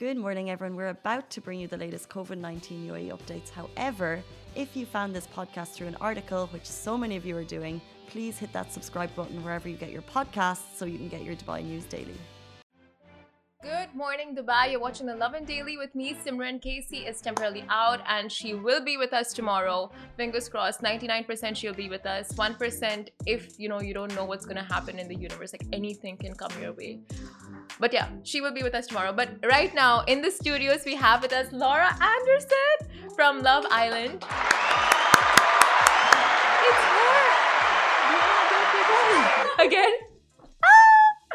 Good morning, everyone. We're about to bring you the latest COVID 19 UAE updates. However, if you found this podcast through an article, which so many of you are doing, please hit that subscribe button wherever you get your podcasts so you can get your Dubai news daily. Good morning, Dubai. You're watching the Lovin Daily with me. Simran Casey is temporarily out and she will be with us tomorrow. Fingers crossed, 99% she'll be with us. 1% if you know you don't know what's gonna happen in the universe, like anything can come your way. But yeah, she will be with us tomorrow. But right now in the studios, we have with us Laura Anderson from Love Island. It's her! Again?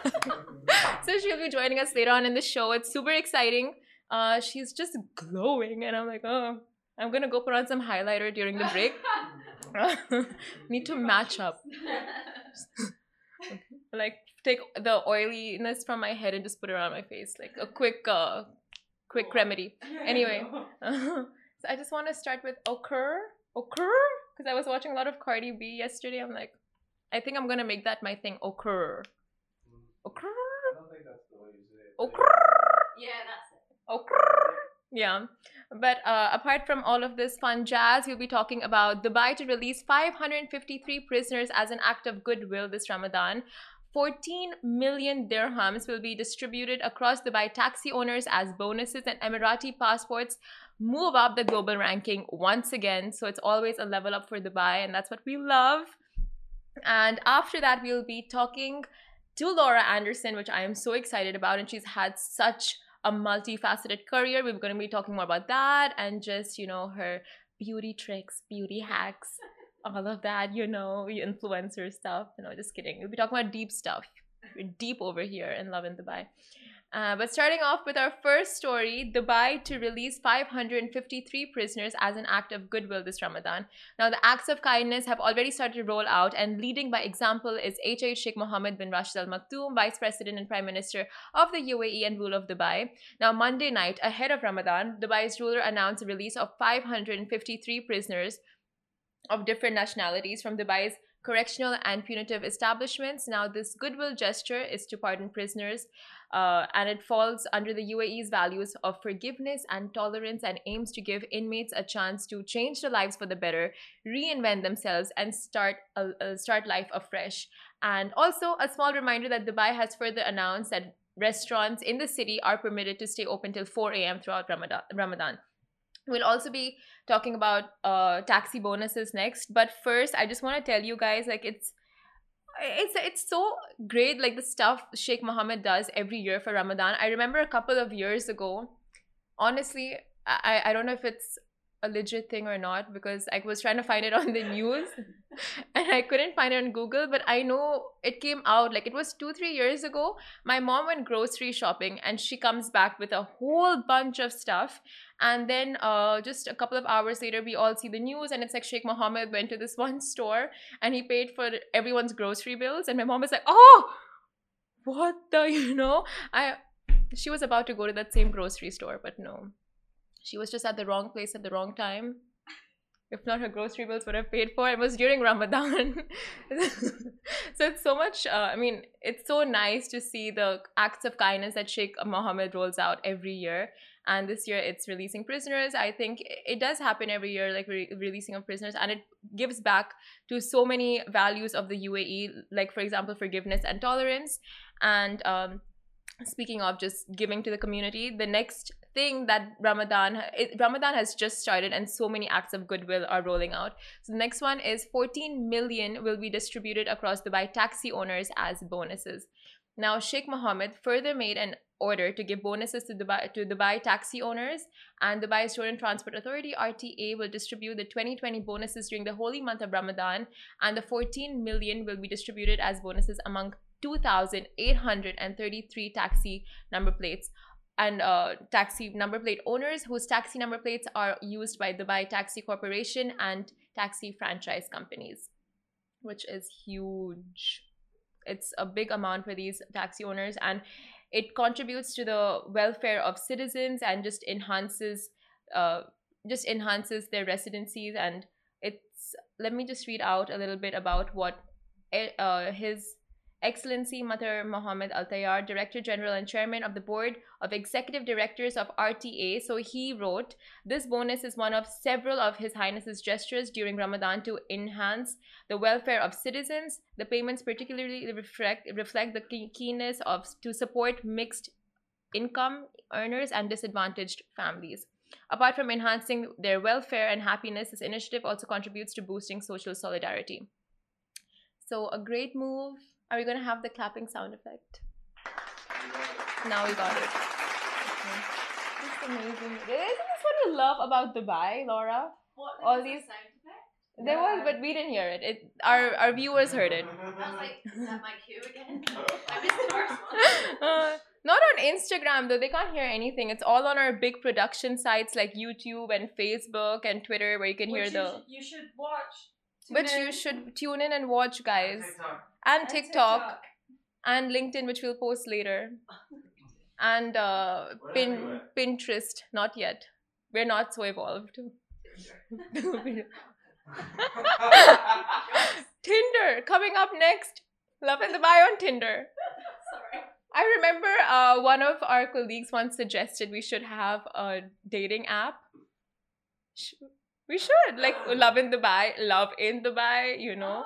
so she'll be joining us later on in the show. It's super exciting. Uh, she's just glowing, and I'm like, oh, I'm gonna go put on some highlighter during the break. Need to match up. like take the oiliness from my head and just put it on my face, like a quick, uh, quick remedy. Anyway, so I just want to start with occur, occur, because I was watching a lot of Cardi B yesterday. I'm like, I think I'm gonna make that my thing. Occur, occur. Occur. Yeah, that's it. Occur. Yeah. But uh, apart from all of this fun jazz, we'll be talking about Dubai to release 553 prisoners as an act of goodwill this Ramadan. 14 million dirhams will be distributed across Dubai taxi owners as bonuses, and Emirati passports move up the global ranking once again. So it's always a level up for Dubai, and that's what we love. And after that, we'll be talking to Laura Anderson, which I am so excited about. And she's had such a multifaceted career. We're going to be talking more about that and just, you know, her beauty tricks, beauty hacks, all of that, you know, influencer stuff. You know, just kidding. We'll be talking about deep stuff. We're deep over here in Lovin Dubai. Uh, but starting off with our first story, Dubai to release 553 prisoners as an act of goodwill this Ramadan. Now, the acts of kindness have already started to roll out, and leading by example is HH Sheikh Mohammed bin Rashid Al Maktoum, Vice President and Prime Minister of the UAE and ruler of Dubai. Now, Monday night, ahead of Ramadan, Dubai's ruler announced the release of 553 prisoners of different nationalities from Dubai's correctional and punitive establishments. Now, this goodwill gesture is to pardon prisoners, uh, and it falls under the UAE's values of forgiveness and tolerance and aims to give inmates a chance to change their lives for the better, reinvent themselves, and start start life afresh. And also, a small reminder that Dubai has further announced that restaurants in the city are permitted to stay open till 4 a.m. throughout Ramadan. We'll also be talking about uh, taxi bonuses next. But first, I just want to tell you guys, like it's it's it's so great, like the stuff Sheikh Mohammed does every year for Ramadan. I remember a couple of years ago. Honestly, I I don't know if it's a legit thing or not because I was trying to find it on the news and I couldn't find it on Google, but I know it came out like it was two, three years ago. My mom went grocery shopping and she comes back with a whole bunch of stuff. And then uh, just a couple of hours later, we all see the news and it's like Sheikh Mohammed went to this one store and he paid for everyone's grocery bills. And my mom was like, oh, what the, you know? I she was about to go to that same grocery store, but no she was just at the wrong place at the wrong time. If not, her grocery bills would have paid for. It was during Ramadan. so it's so much, uh, I mean, it's so nice to see the acts of kindness that Sheikh Mohammed rolls out every year. And this year it's releasing prisoners. I think it does happen every year, like re- releasing of prisoners, and it gives back to so many values of the UAE, like, for example, forgiveness and tolerance. And um, speaking of just giving to the community the next thing that ramadan it, ramadan has just started and so many acts of goodwill are rolling out so the next one is 14 million will be distributed across dubai taxi owners as bonuses now sheikh mohammed further made an order to give bonuses to dubai to dubai taxi owners and dubai and transport authority rta will distribute the 2020 bonuses during the holy month of ramadan and the 14 million will be distributed as bonuses among 2,833 taxi number plates and uh, taxi number plate owners whose taxi number plates are used by Dubai Taxi Corporation and taxi franchise companies, which is huge. It's a big amount for these taxi owners and it contributes to the welfare of citizens and just enhances uh, just enhances their residencies. And it's let me just read out a little bit about what it, uh, his Excellency Mattar Mohammed Al Tayer, Director General and Chairman of the Board of Executive Directors of RTA. So he wrote, This bonus is one of several of His Highness's gestures during Ramadan to enhance the welfare of citizens. The payments particularly reflect, reflect the keenness of to support mixed income earners and disadvantaged families. Apart from enhancing their welfare and happiness, this initiative also contributes to boosting social solidarity. So, a great move are we going to have the clapping sound effect? Now we got it. Okay. It's amazing. Isn't this what you love about Dubai, Laura? What, All these sound effect? There was, but we didn't hear it. It our our viewers heard it. I was like, is that my cue again? I missed the first one. Uh, not on Instagram though. They can't hear anything. It's all on our big production sites like YouTube and Facebook and Twitter where you can Which hear the. You should watch. But you should tune in and watch, guys and TikTok, TikTok, and LinkedIn, which we'll post later, and uh, Pin Pinterest. Not yet. We're not so evolved. Tinder coming up next. Lovin Dubai on Tinder. Sorry. I remember uh, one of our colleagues once suggested we should have a dating app. We should like Lovin Dubai, love in Dubai, you know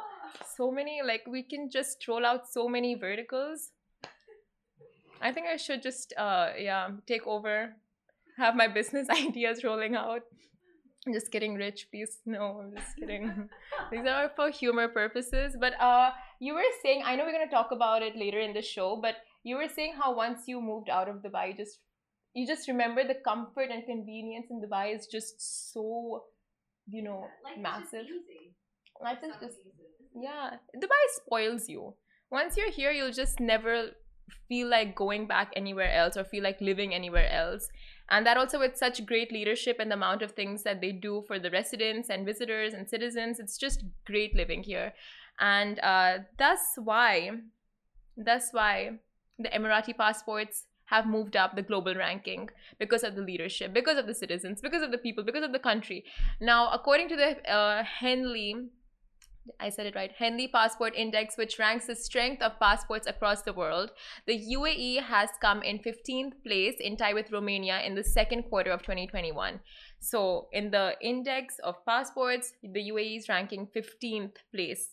so many like we can just roll out so many verticals. I think i should just uh yeah take over have my business ideas rolling out. I'm just getting rich. Please no i'm just kidding. These are for humor purposes. But uh you were saying i know we're going to talk about it later in the show but you were saying how once you moved out of dubai you just you just remember the comfort and convenience in dubai is just so you know like, massive. life is just yeah, Dubai spoils you. Once you're here, you'll just never feel like going back anywhere else or feel like living anywhere else. And that also with such great leadership and the amount of things that they do for the residents and visitors and citizens, it's just great living here. And uh, that's why, that's why the Emirati passports have moved up the global ranking because of the leadership, because of the citizens, because of the people, because of the country. Now, according to the uh, Henley I said it right, Henley Passport Index, which ranks the strength of passports across the world. The UAE has come in 15th place in tie with Romania in the second quarter of 2021. So, in the index of passports, the UAE is ranking 15th place.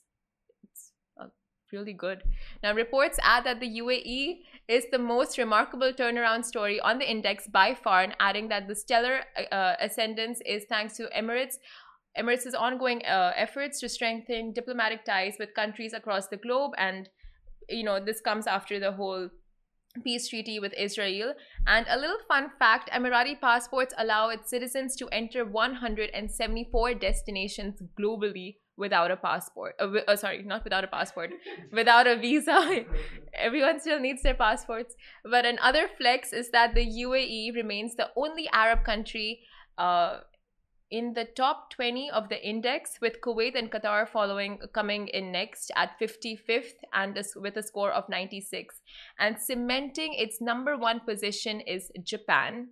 It's uh, really good. Now, reports add that the UAE is the most remarkable turnaround story on the index by far, and adding that the stellar uh, ascendance is thanks to Emirates Emirates' ongoing uh, efforts to strengthen diplomatic ties with countries across the globe, and you know this comes after the whole peace treaty with Israel. And a little fun fact Emirati passports allow its citizens to enter 174 destinations globally without a passport. Uh, uh, sorry, not without a passport, without a visa. Everyone still needs their passports. But another flex is that the UAE remains the only Arab country. Uh, in the top 20 of the index with Kuwait and Qatar following coming in next at 55th and with a score of 96 and cementing its number 1 position is Japan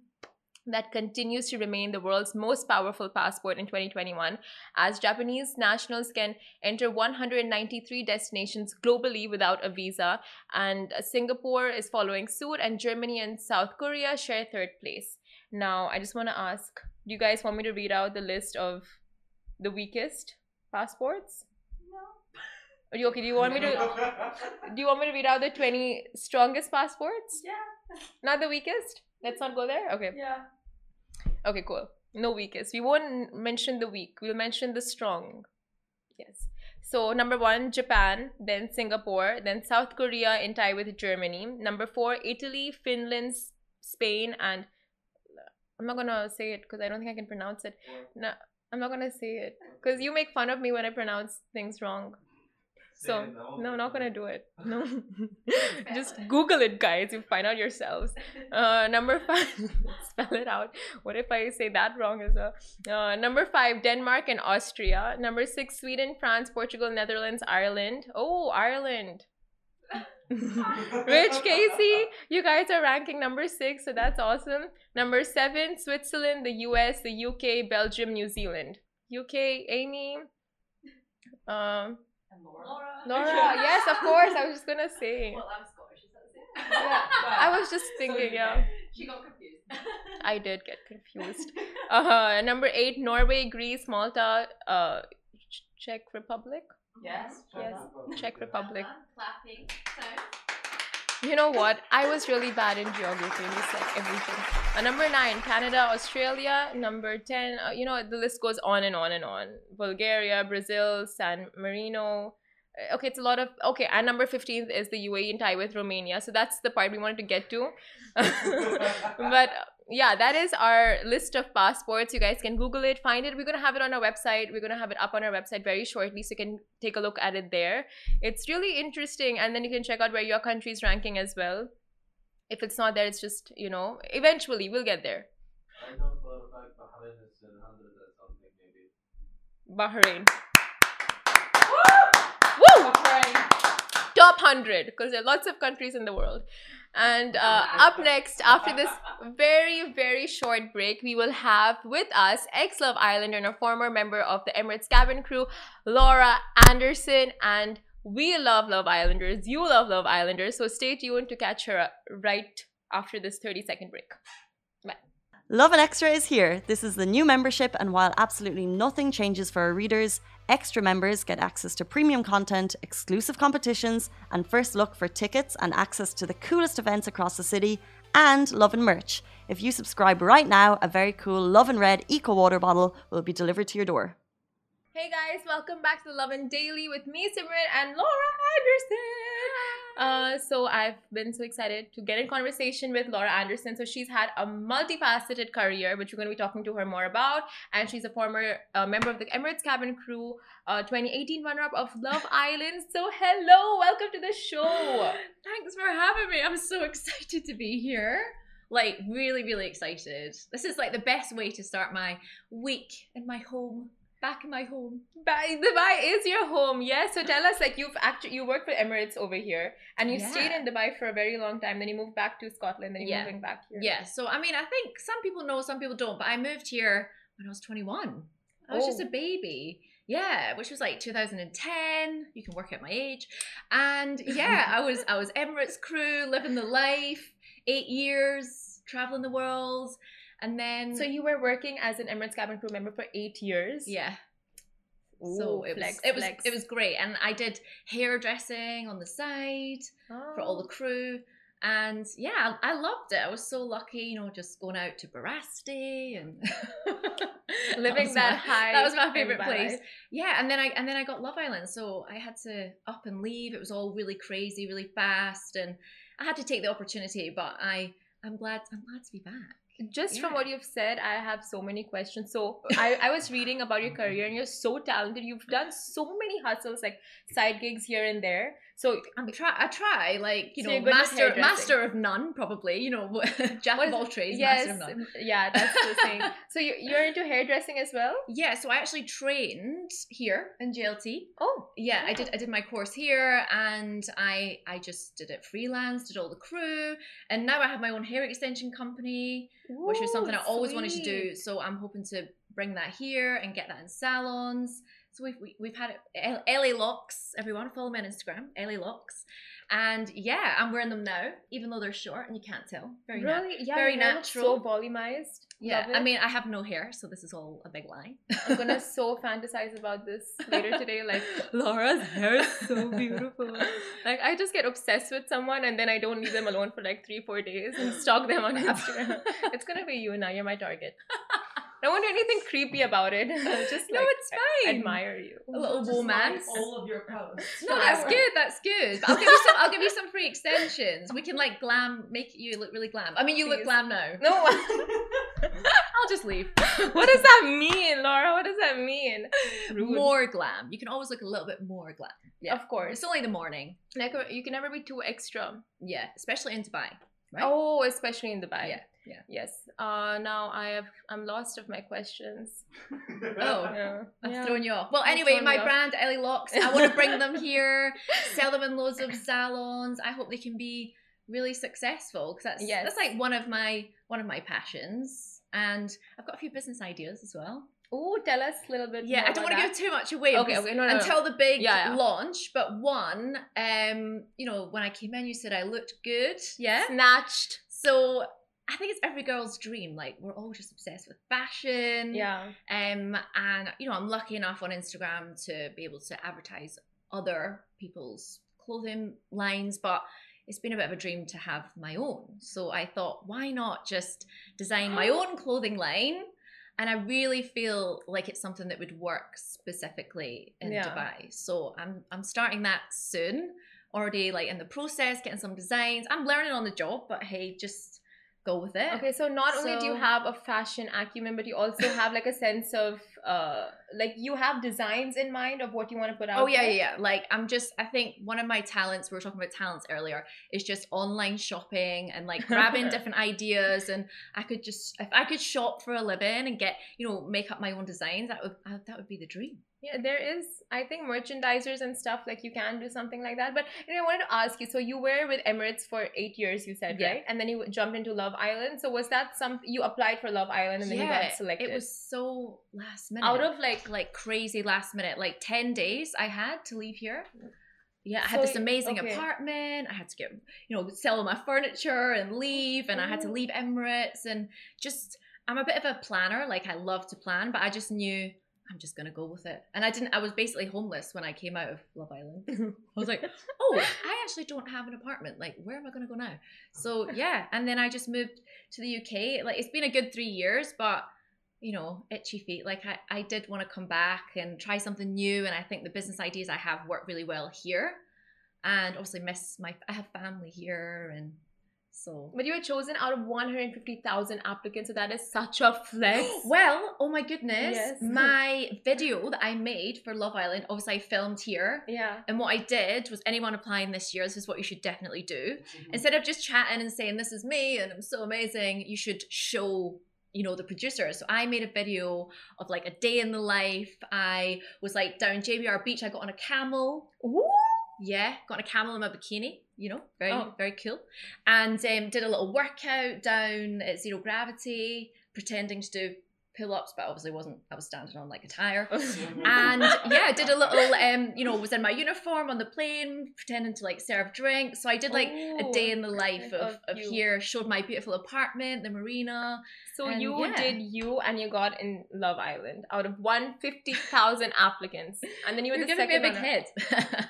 that continues to remain the world's most powerful passport in 2021 as Japanese nationals can enter 193 destinations globally without a visa. And Singapore is following suit and Germany and South Korea share third place. Now I just want to ask do you guys want me to read out the list of the weakest passports? No. you, okay, do you want me to do you want me to read out the 20 strongest passports? Yeah. Not the weakest? Let's not go there? Okay. Yeah. Okay, cool. No weakest. We won't mention the weak. We'll mention the strong. Yes. So number one, Japan, then Singapore, then South Korea in tie with Germany. Number four, Italy, Finland, Spain, and I'm not gonna say it because I don't think I can pronounce it. No, I'm not gonna say it because you make fun of me when I pronounce things wrong. So no, I'm not gonna do it. No, just Google it, guys. You find out yourselves. Uh, number five, spell it out. What if I say that wrong as well? Uh, number five, Denmark and Austria. Number six, Sweden, France, Portugal, Netherlands, Ireland. Oh, Ireland. Rich Casey, you guys are ranking number six, so that's awesome. Number seven, Switzerland, the US, the UK, Belgium, New Zealand. UK, Amy. Um, And Laura. Laura, yes, of course. I was just gonna say. Well, I'm Scottish, is that it? Yeah, I was just thinking, yeah. She got confused. I did get confused. Uh, number eight, Norway, Greece, Malta, uh, Czech Republic. Yes. Yes, Czech Republic. Clapping. So. You know what? I was really bad in geography. Just like everything. Uh, number nine, Canada, Australia. Number ten, uh, you know, the list goes on and on and on. Bulgaria, Brazil, San Marino. Uh, Okay, it's a lot of okay. And number fifteen is the UAE and tie with Romania. So that's the part we wanted to get to. but uh, yeah, that is our list of passports. You guys can Google it, find it. We're gonna have it on our website. We're gonna have it up on our website very shortly, so you can take a look at it there. It's really interesting, and then you can check out where your country's ranking as well. If it's not there, it's just you know. Eventually, we'll get there. I know for a fact Bahrain is in 100 or something maybe. Bahrain. Woo! Top 100, because there are lots of countries in the world. And uh, up next, after this very, very short break, we will have with us ex Love Islander and a former member of the Emirates cabin crew, Laura Anderson. And we love Love Islanders. You love Love Islanders. So stay tuned to catch her right after this 30 second break. Lovin Extra is here. This is the new membership, and while absolutely nothing changes for our readers, extra members get access to premium content, exclusive competitions, and first look for tickets and access to the coolest events across the city, and Lovin merch. If you subscribe right now, a very cool Lovin Red Eco Water bottle will be delivered to your door. Hey guys, welcome back to the Lovin Daily with me, Simran, and Laura Anderson. Uh, so I've been so excited to get in conversation with Laura Anderson. So she's had a multifaceted career, which we're going to be talking to her more about, and she's a former uh, member of the Emirates cabin crew, uh, 2018 runner-up of Love Island. So hello, welcome to the show. Thanks for having me. I'm so excited to be here. Like, really, really excited. This is like the best way to start my week in my home, back in my home. Dubai, Dubai is your home, yes. So tell us, like you've actually you worked for Emirates over here, and you stayed in Dubai for a very long time. Then you moved back to Scotland. Then you're Yeah. moving back here. Yeah, so I mean, I think some people know, some people don't, but I moved here when I was 21. I was just Oh. a baby. Yeah, which was like 2010. You can work out my age. And yeah, I was I was Emirates crew, living the life, eight years, traveling the world. And then So you were working as an Emirates cabin crew member for eight years. yeah, Ooh, so it flex, was it was flex. it was great, and I did hairdressing on the side for all Oh. the crew, and yeah, I, I loved it. I was so lucky, you know, just going out to Barasti and living was that my- high. That was my favorite place. life. Yeah, and then I and then I got Love Island, so I had to up and leave. It was all really crazy, really fast, and I had to take the opportunity. But I I'm glad I'm glad to be back. Just from what you've said, I have so many questions. So I, I was reading about your career, and you're so talented. You've done so many hustles, like side gigs here and there. So I'm try I try like you So know you're good at master master of none probably you know jack of all trades yes, master of none. Mm, yeah, that's the thing. So you, you're into hairdressing as well? Yeah, so I actually trained here in JLT. Oh, Yeah, I did. I did my course here, and I I just did it freelance, did all the crew, and now I have my own hair extension company, which was something I always wanted to do. So I'm hoping to bring that here and get that in salons. So we've we, we've had it. LA locks. Everyone follow me on Instagram. LA locks, and yeah, I'm wearing them now, even though they're short and you can't tell. Very really? Yeah, very natural. So volumized. Yeah, I mean, I have no hair, so this is all a big lie. I'm gonna so fantasize about this later today. Like Laura's hair is so beautiful. Like I just get obsessed with someone and then I don't leave them alone for like three, four days and stalk them on Instagram. it's gonna be you now. You're my target. I won't do anything creepy about it. just no, like, it's fine. I admire you. A little woman. all of your posts. No, that's good. That's good. But I'll give you some. I'll give you some free extensions. We can like glam, make you look really glam. I mean, you look glam now. No, I'll just leave. what does that mean, Laura? What does that mean? Rude. More glam. You can always look a little bit more glam. Yeah. Of course. It's only the morning. Like you can never be too extra. Yeah, especially in Dubai. Right? Oh, especially in Dubai. yeah, yeah. Yes. Uh, now I have. I'm lost of my questions. Oh. Yeah. I've Yeah. thrown you off. Well, I've anyway, thrown my you off. brand LA Locks. I want to bring them here, sell them in loads of salons. I hope they can be really successful because that's Yes. that's like one of my one of my passions. And I've got a few business ideas as well. Oh, tell us a little bit. Yeah, more I don't want to that. give too much away Okay, okay, no, no, no. until the big Yeah, yeah. launch. But one, um, you know, when I came in, you said I looked good. Yeah. snatched. So I think it's every girl's dream. Like we're all just obsessed with fashion. Yeah. Um, and you know, I'm lucky enough on Instagram to be able to advertise other people's clothing lines, but it's been a bit of a dream to have my own. So I thought, why not just design my own clothing line? And I really feel like it's something that would work specifically in Yeah. Dubai. So I'm I'm starting that soon. Already like in the process, getting some designs. I'm learning on the job, but hey, just go with it. Okay, so not only do you have a fashion acumen, but you also have like a sense of uh like you have designs in mind of what you want to put out. Oh yeah, there. yeah, yeah. Like I'm just I think one of my talents, we were talking about talents earlier, is just online shopping and like grabbing different ideas and I could just if I could shop for a living and get, you know, make up my own designs, that would uh, that would be the dream. Yeah, there is, I think, merchandisers and stuff like you can do something like that. But you know, I wanted to ask you. So you were with Emirates for eight years, you said, Yeah. right? And then you jumped into Love Island. So was that some you applied for Love Island and then you got selected? It was so last minute. out of like like crazy last minute, like 10 days I had to leave here. Yeah, I had So this amazing okay. apartment. I had to get, you know, sell all my furniture and leave, and I had to Oh. leave Emirates. And just, I'm a bit of a planner. Like, I love to plan, but I just knew I'm just going to go with it. And I didn't, I was basically homeless when I came out of Love Island. I was like, oh, I actually don't have an apartment. Like, where am I going to go now? So, yeah. And then I just moved to the UK. Like, it's been a good three years, but you know, itchy feet. Like I, I did want to come back and try something new. And I think the business ideas I have work really well here. And obviously miss my I have family here and so But you were chosen out of 150,000 applicants, so that is such a flex. Well, oh my goodness. Yes. My video that I made for Love Island, obviously I filmed here. yeah. And what I did was anyone applying this year, this is what you should definitely do. Mm-hmm. Instead of just chatting and saying this is me and I'm so amazing, you should show you know the producer. So I made a video of like a day in the life. I was like down JBR Beach. I got on a camel. Ooh. Yeah, got on a camel in my bikini. You know, very Oh. very cool. And um, did a little workout down at zero gravity, pretending to do pull ups, but obviously wasn't. I was standing on like a tire and yeah, I did a little um, you know, was in my uniform on the plane, pretending to like serve drinks. So I did like a day in the life of of, you. here, showed my beautiful apartment, the marina. So And you yeah. did you and you got in Love Island out of 150,000 applicants. And then you were You're the giving me a second big head.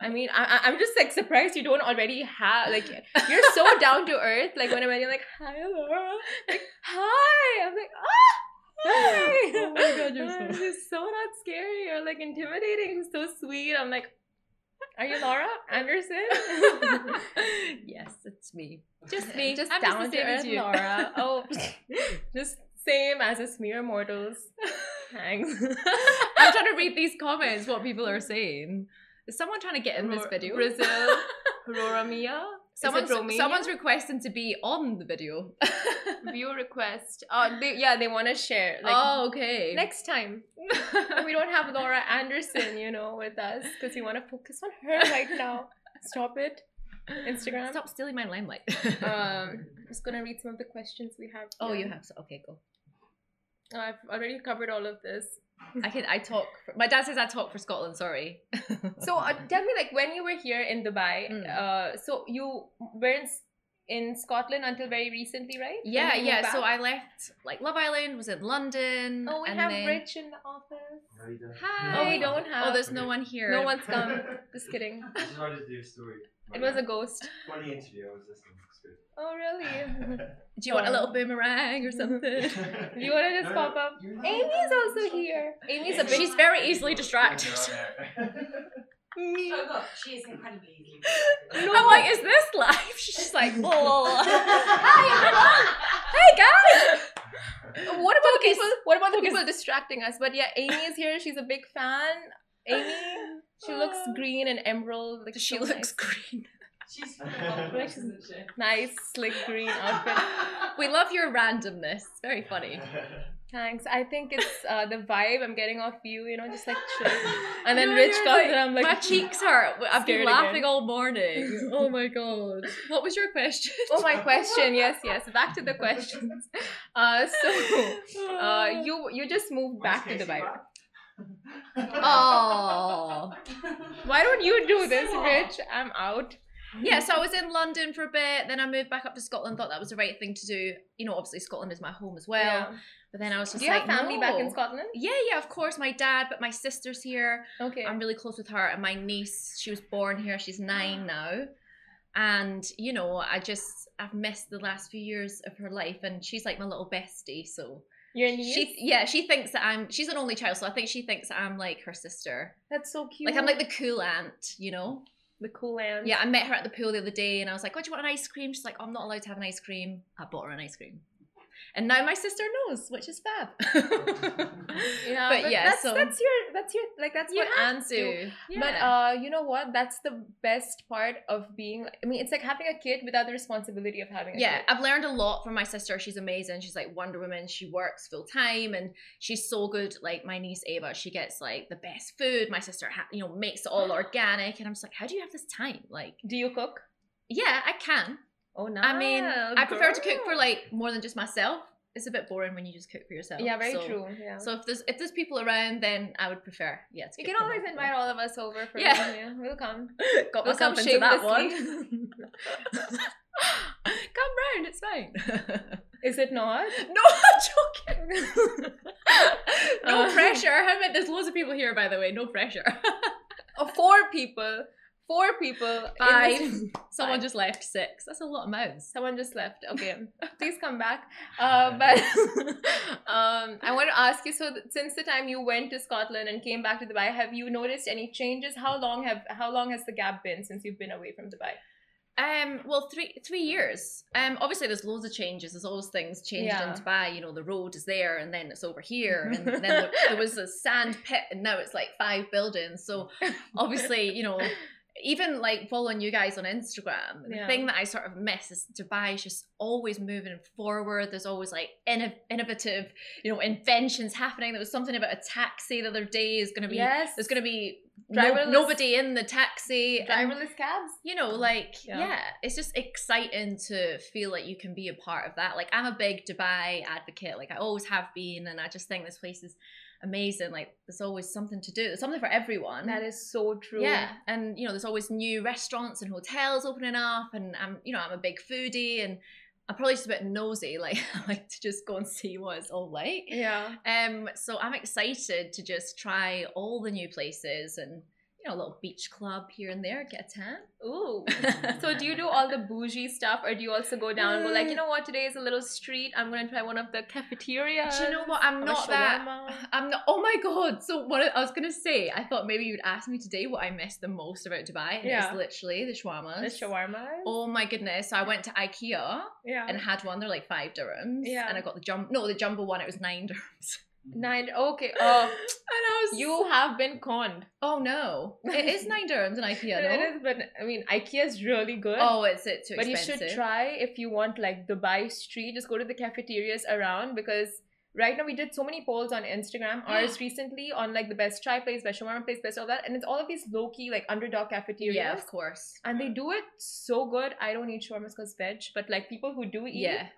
I mean, I, I'm just like surprised you don't already have like you're so down to earth. Like when I'm you're like, hi Laura, like hi. I'm like, ah. Oh my God, you're so- This is so not scary or like intimidating. So sweet. I'm like, are you Laura Anderson? yes, it's me. Just me. just I'm down just the same as you. Laura. Oh, just same as a smear mortals. Thanks. I'm trying to read these comments, what people are saying. Is someone trying to get in this video? Brazil, Aurora Mia. Someone's, someone's requesting to be on the video. view request. Oh, they, yeah, they want to share. Like, oh, okay. next time we don't have Laura Anderson, you know, with us because we want to focus on her right now. Stop it, Instagram. Stop stealing my limelight. Um, I'm just gonna read some of the questions we have. oh, you have. So, okay, go. I've already covered all of this. I can. I talk. For, my dad says I talk for Scotland. Sorry. So uh, tell me, like, when you were here in Dubai, Mm. uh, so you were in, S- in Scotland until very recently, right? When yeah, you moved yeah. So? I left like Love Island. Was in London. Oh, we and have then... Rich in the office. No, you don't. Hi. Oh, we don't have. Oh, there's no one here. No one's come. Just kidding. I just wanted to do a story. It was a ghost. funny interview. I was listening. It's good. Oh, really? Do you want a little boomerang or something? Do you want to just No, pop up? you- Amy's also here. Amy's a big. She's very easily distracted. me. Oh god, she is incredibly easily. I'm like, is this live? She's just like, oh. Hi, hey guys. What about the Focus. people? What about the Focus. people distracting us? But yeah, Amy is here. She's a big fan. Amy, she looks green and emerald. Like She so looks green. She's phenomenal, isn't she? nice, nice, slick green outfit. We love your randomness. Very funny. Thanks. I think it's uh, the vibe I'm getting off you, you know, just like chill. And then No, Rich you're comes like- and I'm like, my cheeks hurt. I've been laughing again. all morning. Oh my god. What was your question? Oh, my question. Yes, yes. Back to the questions. Uh, so, uh, you you just moved back to Dubai. Oh. Why don't you do this, Rich? I'm out. Yeah, mm. so I was in London for a bit, then I moved back up to Scotland, thought that was the right thing to do. You know, obviously Scotland is my home as well. Yeah. But then I was just Do you like, have family back in. Scotland? Yeah, yeah, of course. My dad, but my sister's here. Okay. I'm really close with her, and my niece, she was born here. She's nine now, and you know, I just I've missed the last few years of her life, and she's like my little bestie. So Your niece? she, yeah, she thinks that I'm. She's an only child, so I think she thinks that I'm like her sister. That's so cute. Like I'm like the cool aunt, you know. The cool. Yeah, I met her at the pool the other day, and I was like, "Oh, do you want an ice cream?" She's like, "I'm not allowed to have an ice cream." I bought her an ice cream, and now my sister knows, which is fab. Yeah, But yeah, that's, so- that's your that's your like that's you what aunts do. to. But uh, you know what? That's the best part of being. I mean, it's like having a kid without the responsibility of having a yeah, kid. I've learned a lot from my sister. She's amazing. She's like Wonder Woman. She works full time and she's so good. Like my niece Ava, she gets like the best food. My sister, ha- you know, makes it all organic, and I'm just like, how do you have this time? Like, Do you cook? yeah, I can. Oh no. I mean, I prefer to cook for like more than just myself. It's a bit boring when you just cook for yourself. Yeah, very so- true. Yeah. So if there's if there's people around, then I would prefer yeah. To you can always invite all of us over for Yeah. yeah. We'll come. Got We'll myself come into that one. Come round, it's fine. Is it not? no, I'm joking. no Uh, pressure. I meant there's loads of people here, by the way. No pressure. Oh, four people. Four people. Five. Someone Five. just left six. That's a lot of mouths. Someone just left. Okay, please come back. Uh, but um, I want to ask you. So, since the time you went to Scotland and came back to Dubai, have you noticed any changes? How long have how long has the gap been since you've been away from Dubai? Um, well, three three years. Um, obviously there's loads of changes. There's always things changed Yeah. in Dubai. You know, the road is there, and then it's over here, and then there, there was a sand pit, and now it's like five buildings. So obviously, you know, even like following you guys on Instagram, the Yeah. thing that I sort of miss is Dubai is just always moving forward. There's always like inno- innovative, you know, inventions happening. There was something about a taxi the other day is going to be. Yes. There's going to be no, Driverless- nobody in the taxi. and Driverless cabs. you know, like Yeah. yeah. it's just exciting to feel like you can be a part of that. Like I'm a big Dubai advocate, like I always have been, and I just think this place is amazing. Like there's always something to do. There's something for everyone. That is so true. yeah, and you know, there's always new restaurants and hotels opening up, and I'm, you know, I'm a big foodie, and I'm probably just a bit nosy. Like I like to just go and see what it's all like. Yeah. Um, so I'm excited to just try all the new places and you know, a little beach club here and there, get tan. Ooh. so do you do all the bougie stuff, or do you also go down and go like, you uh, know what, today is a little street. I'm gonna try one of the cafeterias. Do you know what? I'm not that. I'm not. Oh my god! So what I was gonna say, I thought maybe you'd ask me today what I missed the most about Dubai, and Yeah. it's literally the shawarmas. The shawarma. Oh my goodness! So I went to IKEA yeah. and had one. They're like five dirhams. Yeah. And I got the jumbo. No, the jumbo one. It was nine dirhams. Mm-hmm. Nine. Okay. Oh, And I was. you have been conned. Oh no! It is nine dirhams in IKEA. No. It is, but I mean, IKEA is really good. Oh, it's it too but expensive. you should try if you want like Dubai street. Just go to the cafeterias around because right now we did so many polls on Instagram. Ours recently on like the best chai place, best shawarma place, best all that, and it's all of these low key like underdog cafeterias. Yeah, of course. And they do it so good. I don't eat shawarmas because veg, but like people who do eat, Yeah.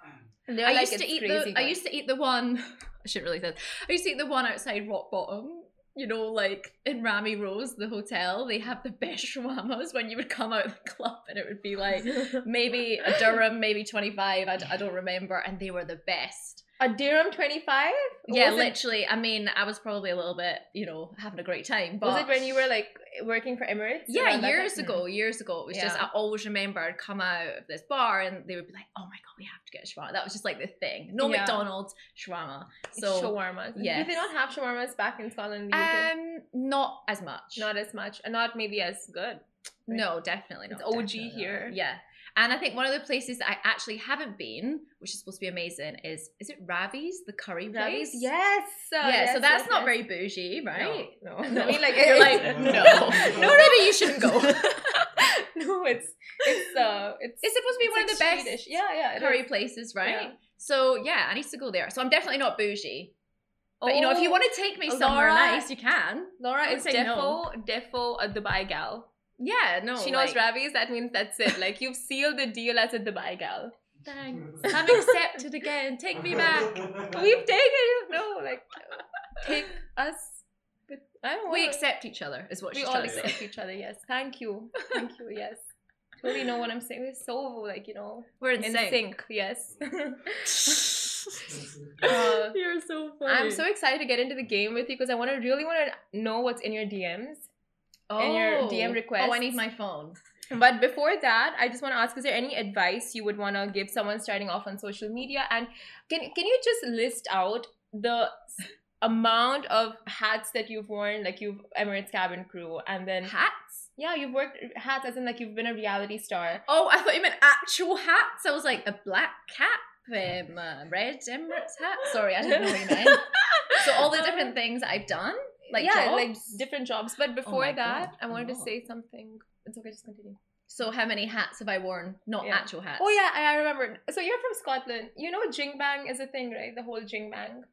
They're I like, used to eat the I used to eat the one I shouldn't really say this. I used to eat the one outside Rock Bottom. You know, like in Ramee Rose, the hotel, they have the best shawarmas when you would come out of the club and it would be like maybe a dirham, maybe 25, I, d- I don't remember, and they were the best. A dirham twenty five. Yeah, was it, literally. I mean, I was probably a little bit, you know, having a great time. But was it when you were like working for Emirates? Yeah, years ago, years ago. It was just, I always remember I'd come out of this bar and they would be like, oh my God, we have to get a shawarma. That was just like the thing. No Yeah. McDonald's, shawarma. So, shawarmas. Do yes. they not have shawarmas back in Scotland? and the UK? um, not as much. not as much, and not maybe as good. no, definitely not. It's OG definitely not. here. Yeah. And I think one of the places that I actually haven't been, which is supposed to be amazing, is is it Ravi's, the curry place? Yes. uh, Yeah, yes, so that's yes, not yes. very bougie, right? No, no. No. I mean, like You're like, no, no, maybe you shouldn't go. no, it's it's uh, it's It's supposed to be one like of the best Swedish. Yeah, yeah. curry is. places, right? Yeah. So yeah, I need to go there. So I'm definitely not bougie. But you know, if you Oh, want to take me somewhere Laura- nice, you can. Laura is defo, no. defo a Dubai gal. Yeah, no. she knows like, Ravi's. That means that's it. Like you've sealed the deal as a Dubai gal. Thanks. I'm accepted again. Take me back. We've taken it. No, like take us. With, I don't know. We what- accept each other, is what We she's all trying to say. accept each other. Yes. Thank you. Thank you. Yes. Totally know what I'm saying. We're so like you know We're in, in sync. sync. Yes. Uh, You're so funny. I'm so excited to get into the game with you because I want to really want to know what's in your DMs. In your DM Oh, I need my phone. But before that, I just want to ask: Is there any advice you would want to give someone starting off on social media? And can can you just list out the amount of hats that you've worn, like you've Emirates cabin crew, and then Hats? yeah, you've worked hats as in like you've been a reality star. Oh, I thought you meant actual hats. I was like, a black cap, um, a red Emirates hat. Sorry, I didn't know what you meant. so all the different things I've done, like yeah, jobs. like different jobs. But oh before my that, God, I wanted to say something. It's okay, just continue. So how many hats have I worn? Not Yeah. actual hats. Oh yeah, I I remember. So you're from Scotland. You know jing bang is a thing, right? The whole jing bang.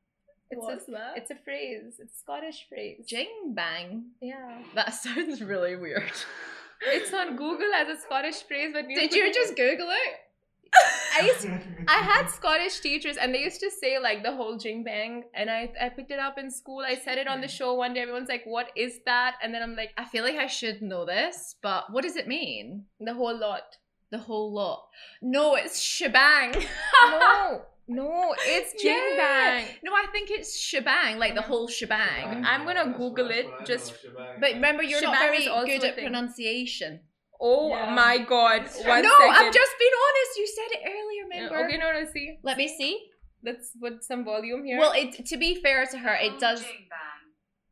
It's What's a, that? It's a phrase. It's a Scottish phrase. Jing bang. Yeah. That sounds really weird. It's on Google as a Scottish phrase, but Did you just Google it? I used I had Scottish teachers and they used to say like the whole jing bang and I, I picked it up in school. I said it on the show one day. Everyone's like, What is that? And then I'm like, I feel like I should know this, but what does it mean? the whole lot. The whole lot. No, it's shebang. No, no, it's jing Yeah. bang. No, I think it's shebang, like the whole shebang. I'm gonna Google it, just- But remember, you're not very good at thing. pronunciation. Oh Yeah. my god. One no, second. I've just been honest. You said it earlier, Yeah, remember? Okay, no, no, see. Let me see. Let's put some volume here. Well, it, to be fair to her, it does.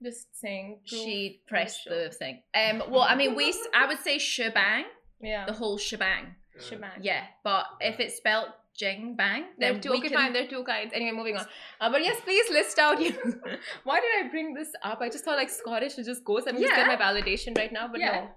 just saying. She on pressed the thing. Um. Well, I mean, we. s- I would say shebang, Yeah. the whole shebang. Shebang. Yeah, but if it's spelled jing bang, they're two. we Okay, can. fine. There are two kinds. Anyway, moving on. Uh, but yes, please list out. You. Why did I bring this up? I just thought like Scottish would just go. So I'm just Yeah. get my validation right now, but Yeah. no,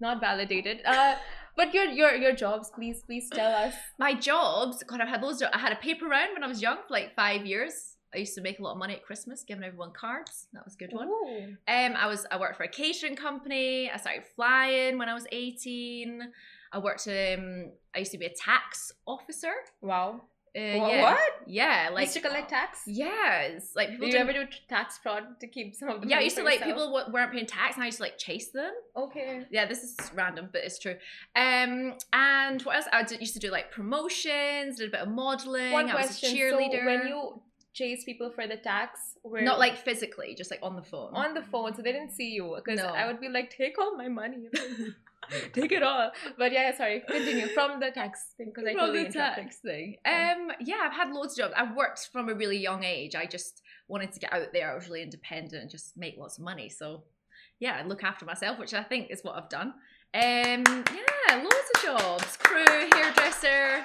not validated. Uh, but your your your jobs, please, please tell us. My jobs, God, I've had loads of. I had a paper round when I was young for like five years. I used to make a lot of money at Christmas, giving everyone cards. That was a good one. Ooh. Um, I was I worked for a catering company. I started flying when I was eighteen. I worked. Um, I used to be a tax officer. Wow. Uh, yeah. What? Yeah, Like used to collect tax. Yes, like people. Did you ever do tax fraud to keep some of the? yeah, I used to like yourself? people w- weren't paying tax, and I used to like chase them. Okay. Yeah, this is random, but it's true. Um, and what else? I did, used to do like promotions, did a bit of modeling. One I was a question. cheerleader. So when you chase people for the tax, where not like physically, just like on the phone. on the phone, so they didn't see you. Because No. I would be like, take all my money. take it all. But yeah, sorry. Continue from the tax thing because I From totally the tax thing. Um, yeah, I've had loads of jobs. I've worked from a really young age. I just wanted to get out there. I was really independent and just make lots of money. So, yeah, I look after myself, which I think is what I've done. Um, yeah, loads of jobs: crew, hairdresser,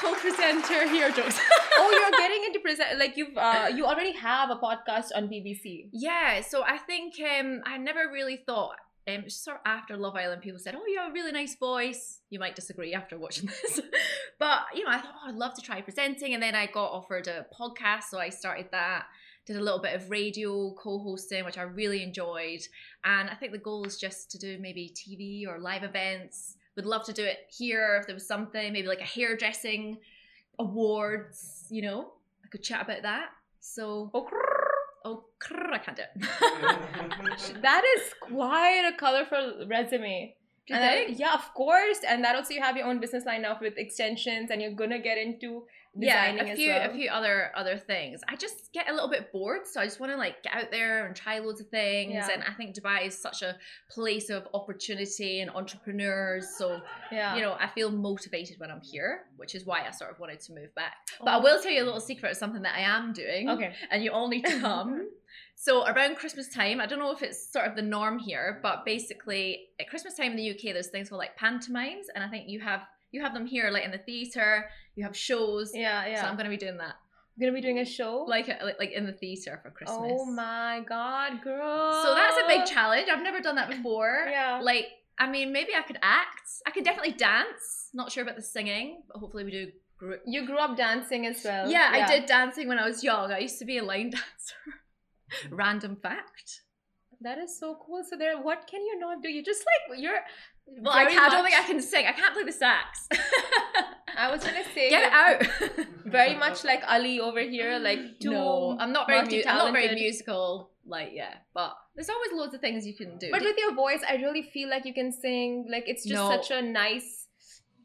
co-presenter, hair jokes. oh, you're getting into present. Like you've uh, you already have a podcast on BBC. Yeah, so I think um, I never really thought. Um, sort of after Love Island, people said, "Oh, you have a really nice voice." You might disagree after watching this, but you know, I thought, "Oh, I'd love to try presenting," and then I got offered a podcast, so I started that. Did a little bit of radio co-hosting, which I really enjoyed, and I think the goal is just to do maybe TV or live events. Would love to do it here if there was something, maybe like a hairdressing awards. You know, I could chat about that. So Oh, Oh, can't do it. that is quite a colorful resume. And I- yeah, of course. And that also you have your own business line now with extensions, and you're gonna get into designing yeah, a few well. a few other other things. I just get a little bit bored, so I just want to like get out there and try loads of things. Yeah. And I think Dubai is such a place of opportunity and entrepreneurs. So yeah, you know, I feel motivated when I'm here, which is why I sort of wanted to move back. But I Oh. will tell you a little secret of something that I am doing. Okay. and you all need to come. so around Christmas time, I don't know if it's sort of the norm here, but basically at Christmas time in the UK, there's things called like pantomimes, and I think you have you have them here, like in the theater. You have shows. Yeah, yeah. So I'm gonna be doing that, You're gonna be doing a show. like like, like in the theater for Christmas. Oh my god, girl! So that's a big challenge. I've never done that before. Yeah. Like, I mean, maybe I could act. I could definitely dance. Not sure about the singing, but hopefully we do group. You grew up dancing as well. Yeah, I did dancing when I was young. I used to be a line dancer. Random fact. That is so cool. So there, what can you not do? You just like you're. Well, I, can't, I don't think I can sing. I can't play the sax. I was gonna say Get it out. Very much like Ali over here, like no, I'm not very. Mu- I'm not very musical. Like yeah, but there's always loads of things you can do. But with your voice, I really feel like you can sing. Like it's just No. such a nice,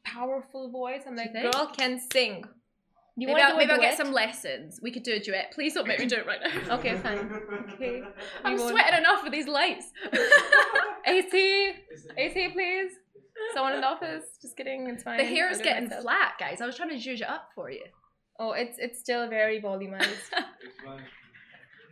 powerful voice. I'm like, girl can sing. Do you maybe I'll, maybe I'll get some lessons. We could do a duet. Please don't make me do it right now. Okay, fine. Okay. I'm won't- sweating enough with these lights. AC, AC, please. Someone in the office. Just kidding. It's fine. the hair is I'll do it getting myself. flat, guys. I was trying to zhuzh it up for you. Oh, it's it's still very volumized. Explain.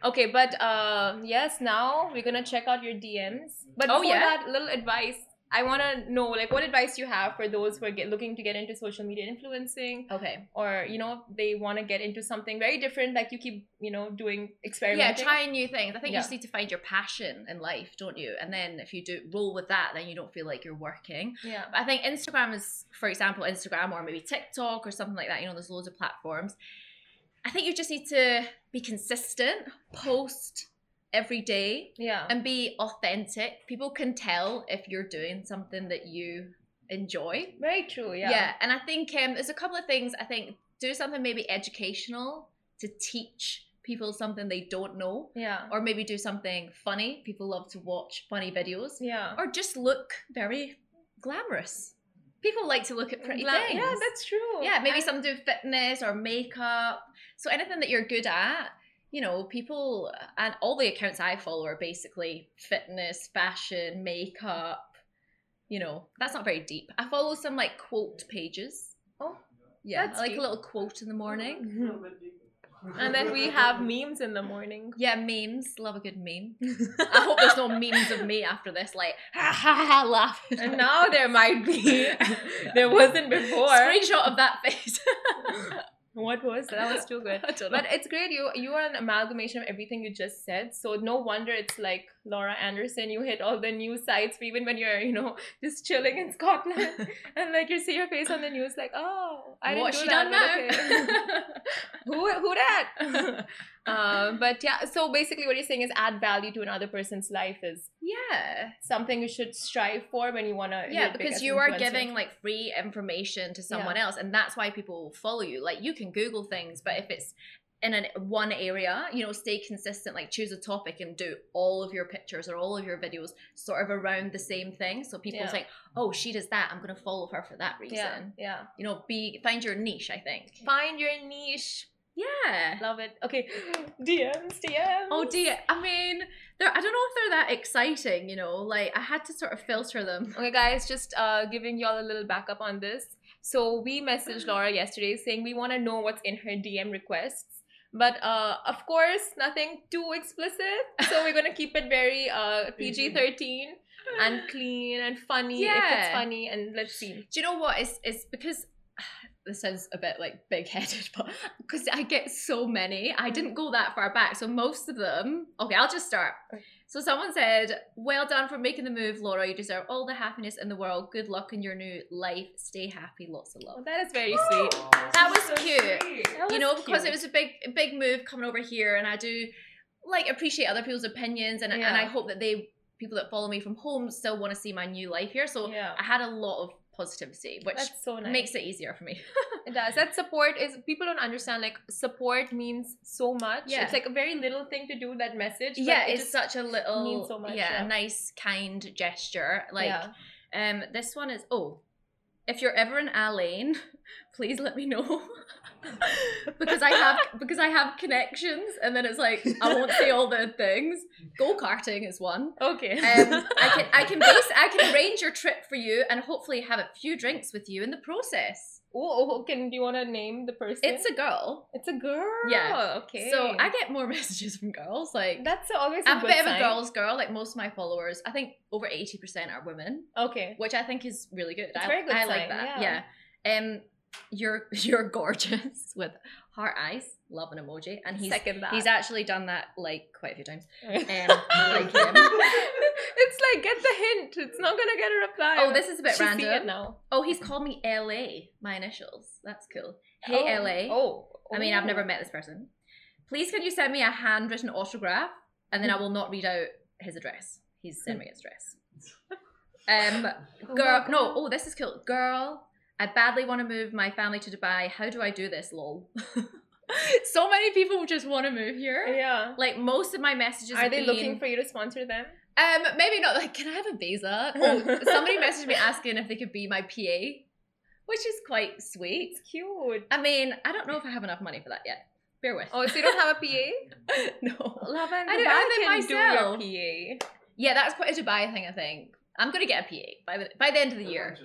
Okay, but uh, yes, now we're gonna check out your DMs. But Oh, before yeah? that, little advice. I want to know, like, what advice you have for those who are get, looking to get into social media influencing, Okay. or you know, they want to get into something very different, like you keep, you know, doing experiments. Yeah, trying new things. I think Yeah. you just need to find your passion in life, don't you? And then if you do roll with that, then you don't feel like you're working. Yeah. But I think Instagram is, for example, Instagram or maybe TikTok or something like that. You know, there's loads of platforms. I think you just need to be consistent, post every day, Yeah. and be authentic. People can tell if you're doing something that you enjoy. very true. Yeah. Yeah, and I think um, there's a couple of things. I think do something maybe educational to teach people something they don't know, Yeah. or maybe do something funny. People love to watch funny videos, Yeah. or just look very glamorous. People like to look at pretty Gla- things. Yeah, that's true. yeah, maybe something to do with fitness or makeup. So anything that you're good at. You know, people and all the accounts I follow are basically fitness, fashion, makeup. You know, that's not very deep. I follow some like quote pages. Oh, Yeah, That's I like deep. a little quote in the morning. and then we have memes in the morning. Yeah, memes. Love a good meme. I hope there's no memes of me after this, like ha ha ha laughing. And now there might be. there wasn't before. Screenshot of that face. What was that? That was too good. I don't know. But it's great. You you are an amalgamation of everything you just said. So no wonder it's like Laura Anderson. You hit all the news sites even when you're you know just chilling in Scotland and like you see your face on the news like oh I didn't what do she that, done now? okay. who who that? Uh, but yeah. So basically, what you're saying is add value to another person's life is yeah. something you should strive for when you want to. Yeah, because you are giving like free information to someone else, and that's why people will follow you. Like you can Google things, but if it's in an one area, you know, stay consistent. Like choose a topic and do all of your pictures or all of your videos sort of around the same thing. So people Yeah. think, oh, she does that. I'm gonna follow her for that reason. yeah yeah. You know, be find your niche. I think. Find your niche. Yeah. Love it. Okay, DMs, DMs. Oh dear. I mean, they're. I don't know if they're that exciting. You know, like I had to sort of filter them. Okay, guys, just uh, giving y'all a little backup on this. So we messaged Laura yesterday saying we want to know what's in her DM requests. But uh, of course, nothing too explicit. So we're gonna keep it very uh, PG thirteen and clean and funny yeah. if it's funny. And let's see. Do you know what? It's it's because this sounds a bit like big headed, but because I get so many, I mm. didn't go that far back. So most of them, okay, I'll just start. So someone said, "Well done for making the move, Laura. You deserve all the happiness in the world. Good luck in your new life. Stay happy. Lots of Oh, love." that is very sweet. That was cute. That you know, was because it was a big, big move coming over here, and I do like appreciate other people's opinions, and and I hope that they people that follow me from home still want to see my new life here. So Yeah. I had a lot of positivity, which so nice. makes it easier for me. It does. That support is people don't understand. Like support means so much. Yeah. It's like a very little thing to do that message. but yeah, it it's such a little, means so much, yeah, yeah. a nice, kind gesture. Like, yeah. um, this one is oh, if you're ever in Al Ain, please let me know. because I have because I have connections, and then it's like I won't say all the things. Go karting is one. Okay. Um, I can I can base I can arrange your trip for you, and hopefully have a few drinks with you in the process. Oh, oh, can do you want to name the person? It's a girl, it's a girl. Yeah. Okay. so I get more messages from girls. Like that's always a, I'm a bit of a girl's girl. Like most of my followers, I think over eighty percent are women, Okay. which I think is really good. It's I, very good I like that. yeah. Yeah. Um, you're you're gorgeous with heart eyes. Love an emoji, and he's Second that. he's actually done that like quite a few times. um, like him. It's like get the hint. It's not gonna get a reply. Oh, this is a bit She see random. now. Oh, he's called me LA. My initials. That's cool. Hey oh. LA. Oh. I mean, I've Oh. never met this person. Please, can you send me a handwritten autograph, and then I will not read out his address. He's sending me his address. Um, girl, no. Oh, this is cool. Girl, I badly want to move my family to Dubai. How do I do this? Lol. so many people just want to move here. Yeah. Like most of my messages Are they been- looking for you to sponsor them? Um, maybe not. Like, can I have a visa? Oh, somebody messaged me asking if they could be my PA, which is quite sweet. It's cute. I mean, I don't know if I have enough money for that yet. Bear with. Oh, so you don't have a PA? no. Love and I don't have it can do your PA. Yeah, that's quite a Dubai thing. I think I'm gonna get a PA by the by the end of the year.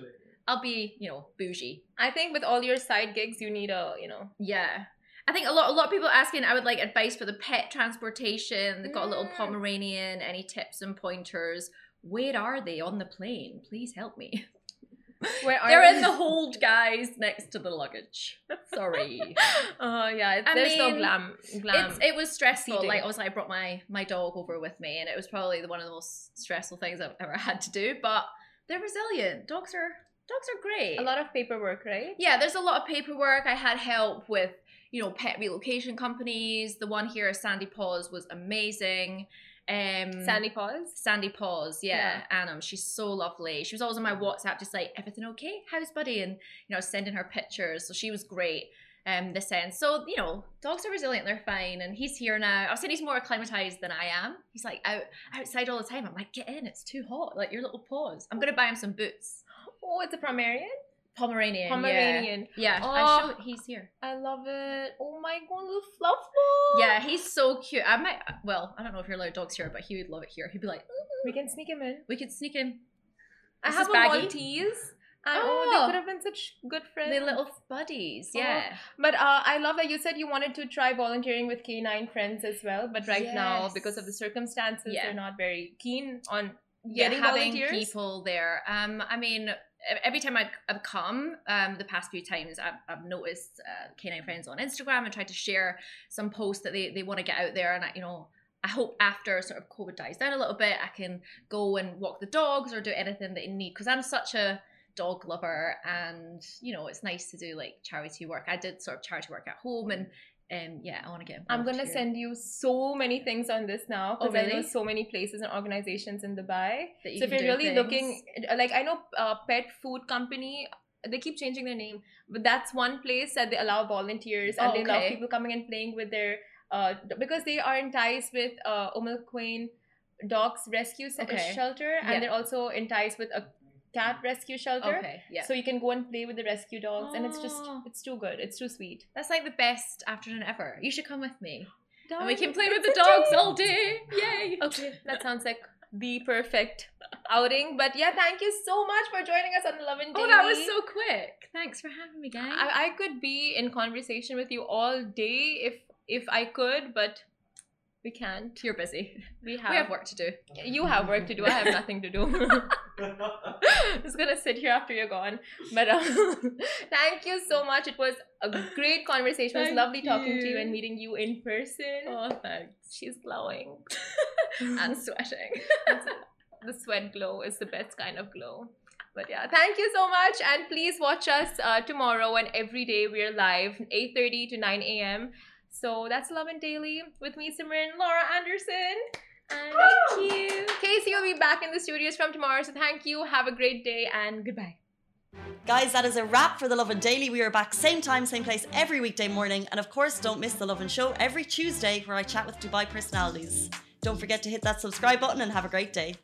I'll be, you know, bougie. I think with all your side gigs, you need a, you know. Yeah. I think a lot a lot of people are asking I would like advice for the pet transportation. They've got a little Mm. Pomeranian, any tips and pointers. Where are they on the plane? Please help me. Where are They're in the hold guys next to the luggage. Sorry. Oh yeah, it's, I there's no glam. Glam. it was stressful. seating. Like obviously I brought my my dog over with me and it was probably the, one of the most stressful things I've ever had to do, but they're resilient. Dogs are dogs are great. a lot of paperwork, right? Yeah, there's a lot of paperwork. I had help with, you know, pet relocation companies. The one here, Sandy Paws, was amazing. Um, Sandy paws. Sandy Paws, yeah, Annam. She's so lovely. She was always on my WhatsApp, just like, everything okay? How's buddy? And, you know, sending her pictures. So she was great. Um, this end. So, you know, dogs are resilient, they're fine. And he's here now. I was saying he's more acclimatized than I am. He's like out outside all the time. I'm like, get in, it's too hot. Like your little paws. I'm gonna buy him some boots. Oh, it's a Pomeranian. Pomeranian. Pomeranian. Yeah. Yeah. Oh. I show he's here. I love it. Oh my god, little fluff ball. Yeah, he's so cute. I might. Well, I don't know if you're allowed dogs here, but he would love it here. He'd be like, We can sneak him in. we could sneak him. I This have a. Maltese. And oh, Oh. they could have been such good friends. The little buddies. Oh. Yeah. But uh, I love that you said you wanted to try volunteering with K9 Friends as well. But right now, because of the circumstances, Yeah. they're not very keen on Yeah, getting having volunteers. people there. Um, I mean, every time I've, I've come, um, the past few times, I've, I've noticed uh, K9 Friends on Instagram and tried to share some posts that they, they want to get out there, and I, you know. I hope after sort of COVID dies down a little bit, I can go and walk the dogs or do anything that you need because I'm such a dog lover, and you know it's nice to do like charity work. I did sort of charity work at home, and um, yeah, I want to get. I'm gonna here. send you so many things on this now Oh, because I know so many places and organizations in Dubai. So if you're really things. looking, like I know, uh, pet food company. They keep changing their name, but that's one place that they allow volunteers and Oh, they love people coming and playing with their. Uh, because they are in ties with uh, Al Quwain Dogs Rescue Okay. Shelter, and Yeah. they're also in ties with a cat rescue shelter. Okay, yeah. So you can go and play with the rescue dogs, and it's just it's too good. It's too sweet. That's like the best afternoon ever. You should come with me. And we can play with the dogs date. all day. Yay. Okay, that sounds like the perfect outing. But yeah, thank you so much for joining us on the Lovin Oh, that was so quick. Thanks for having me, guys. I, I could be in conversation with you all day if if I could, but we can't. You're busy. We have, We have work to do. you have work to do. I have nothing to do. I'm just gonna sit here after you're gone. But um, thank you so much. It was a great conversation. it was Thank lovely talking to you you. and meeting you in person. Oh, thanks. She's glowing. And sweating. the sweat glow is the best kind of glow. But yeah, thank you so much, and please watch us uh, tomorrow and every day we're live, 8:30 to 9 a.m. So that's Lovin Daily with me, Simran, Laura Anderson. And thank you. Casey will be back in the studios from tomorrow. So thank you. Have a great day and goodbye. Guys, that is a wrap for the Lovin Daily. We are back same time, same place every weekday morning. And of course, don't miss the Lovin Show every Tuesday where I chat with Dubai personalities. Don't forget to hit that subscribe button and have a great day.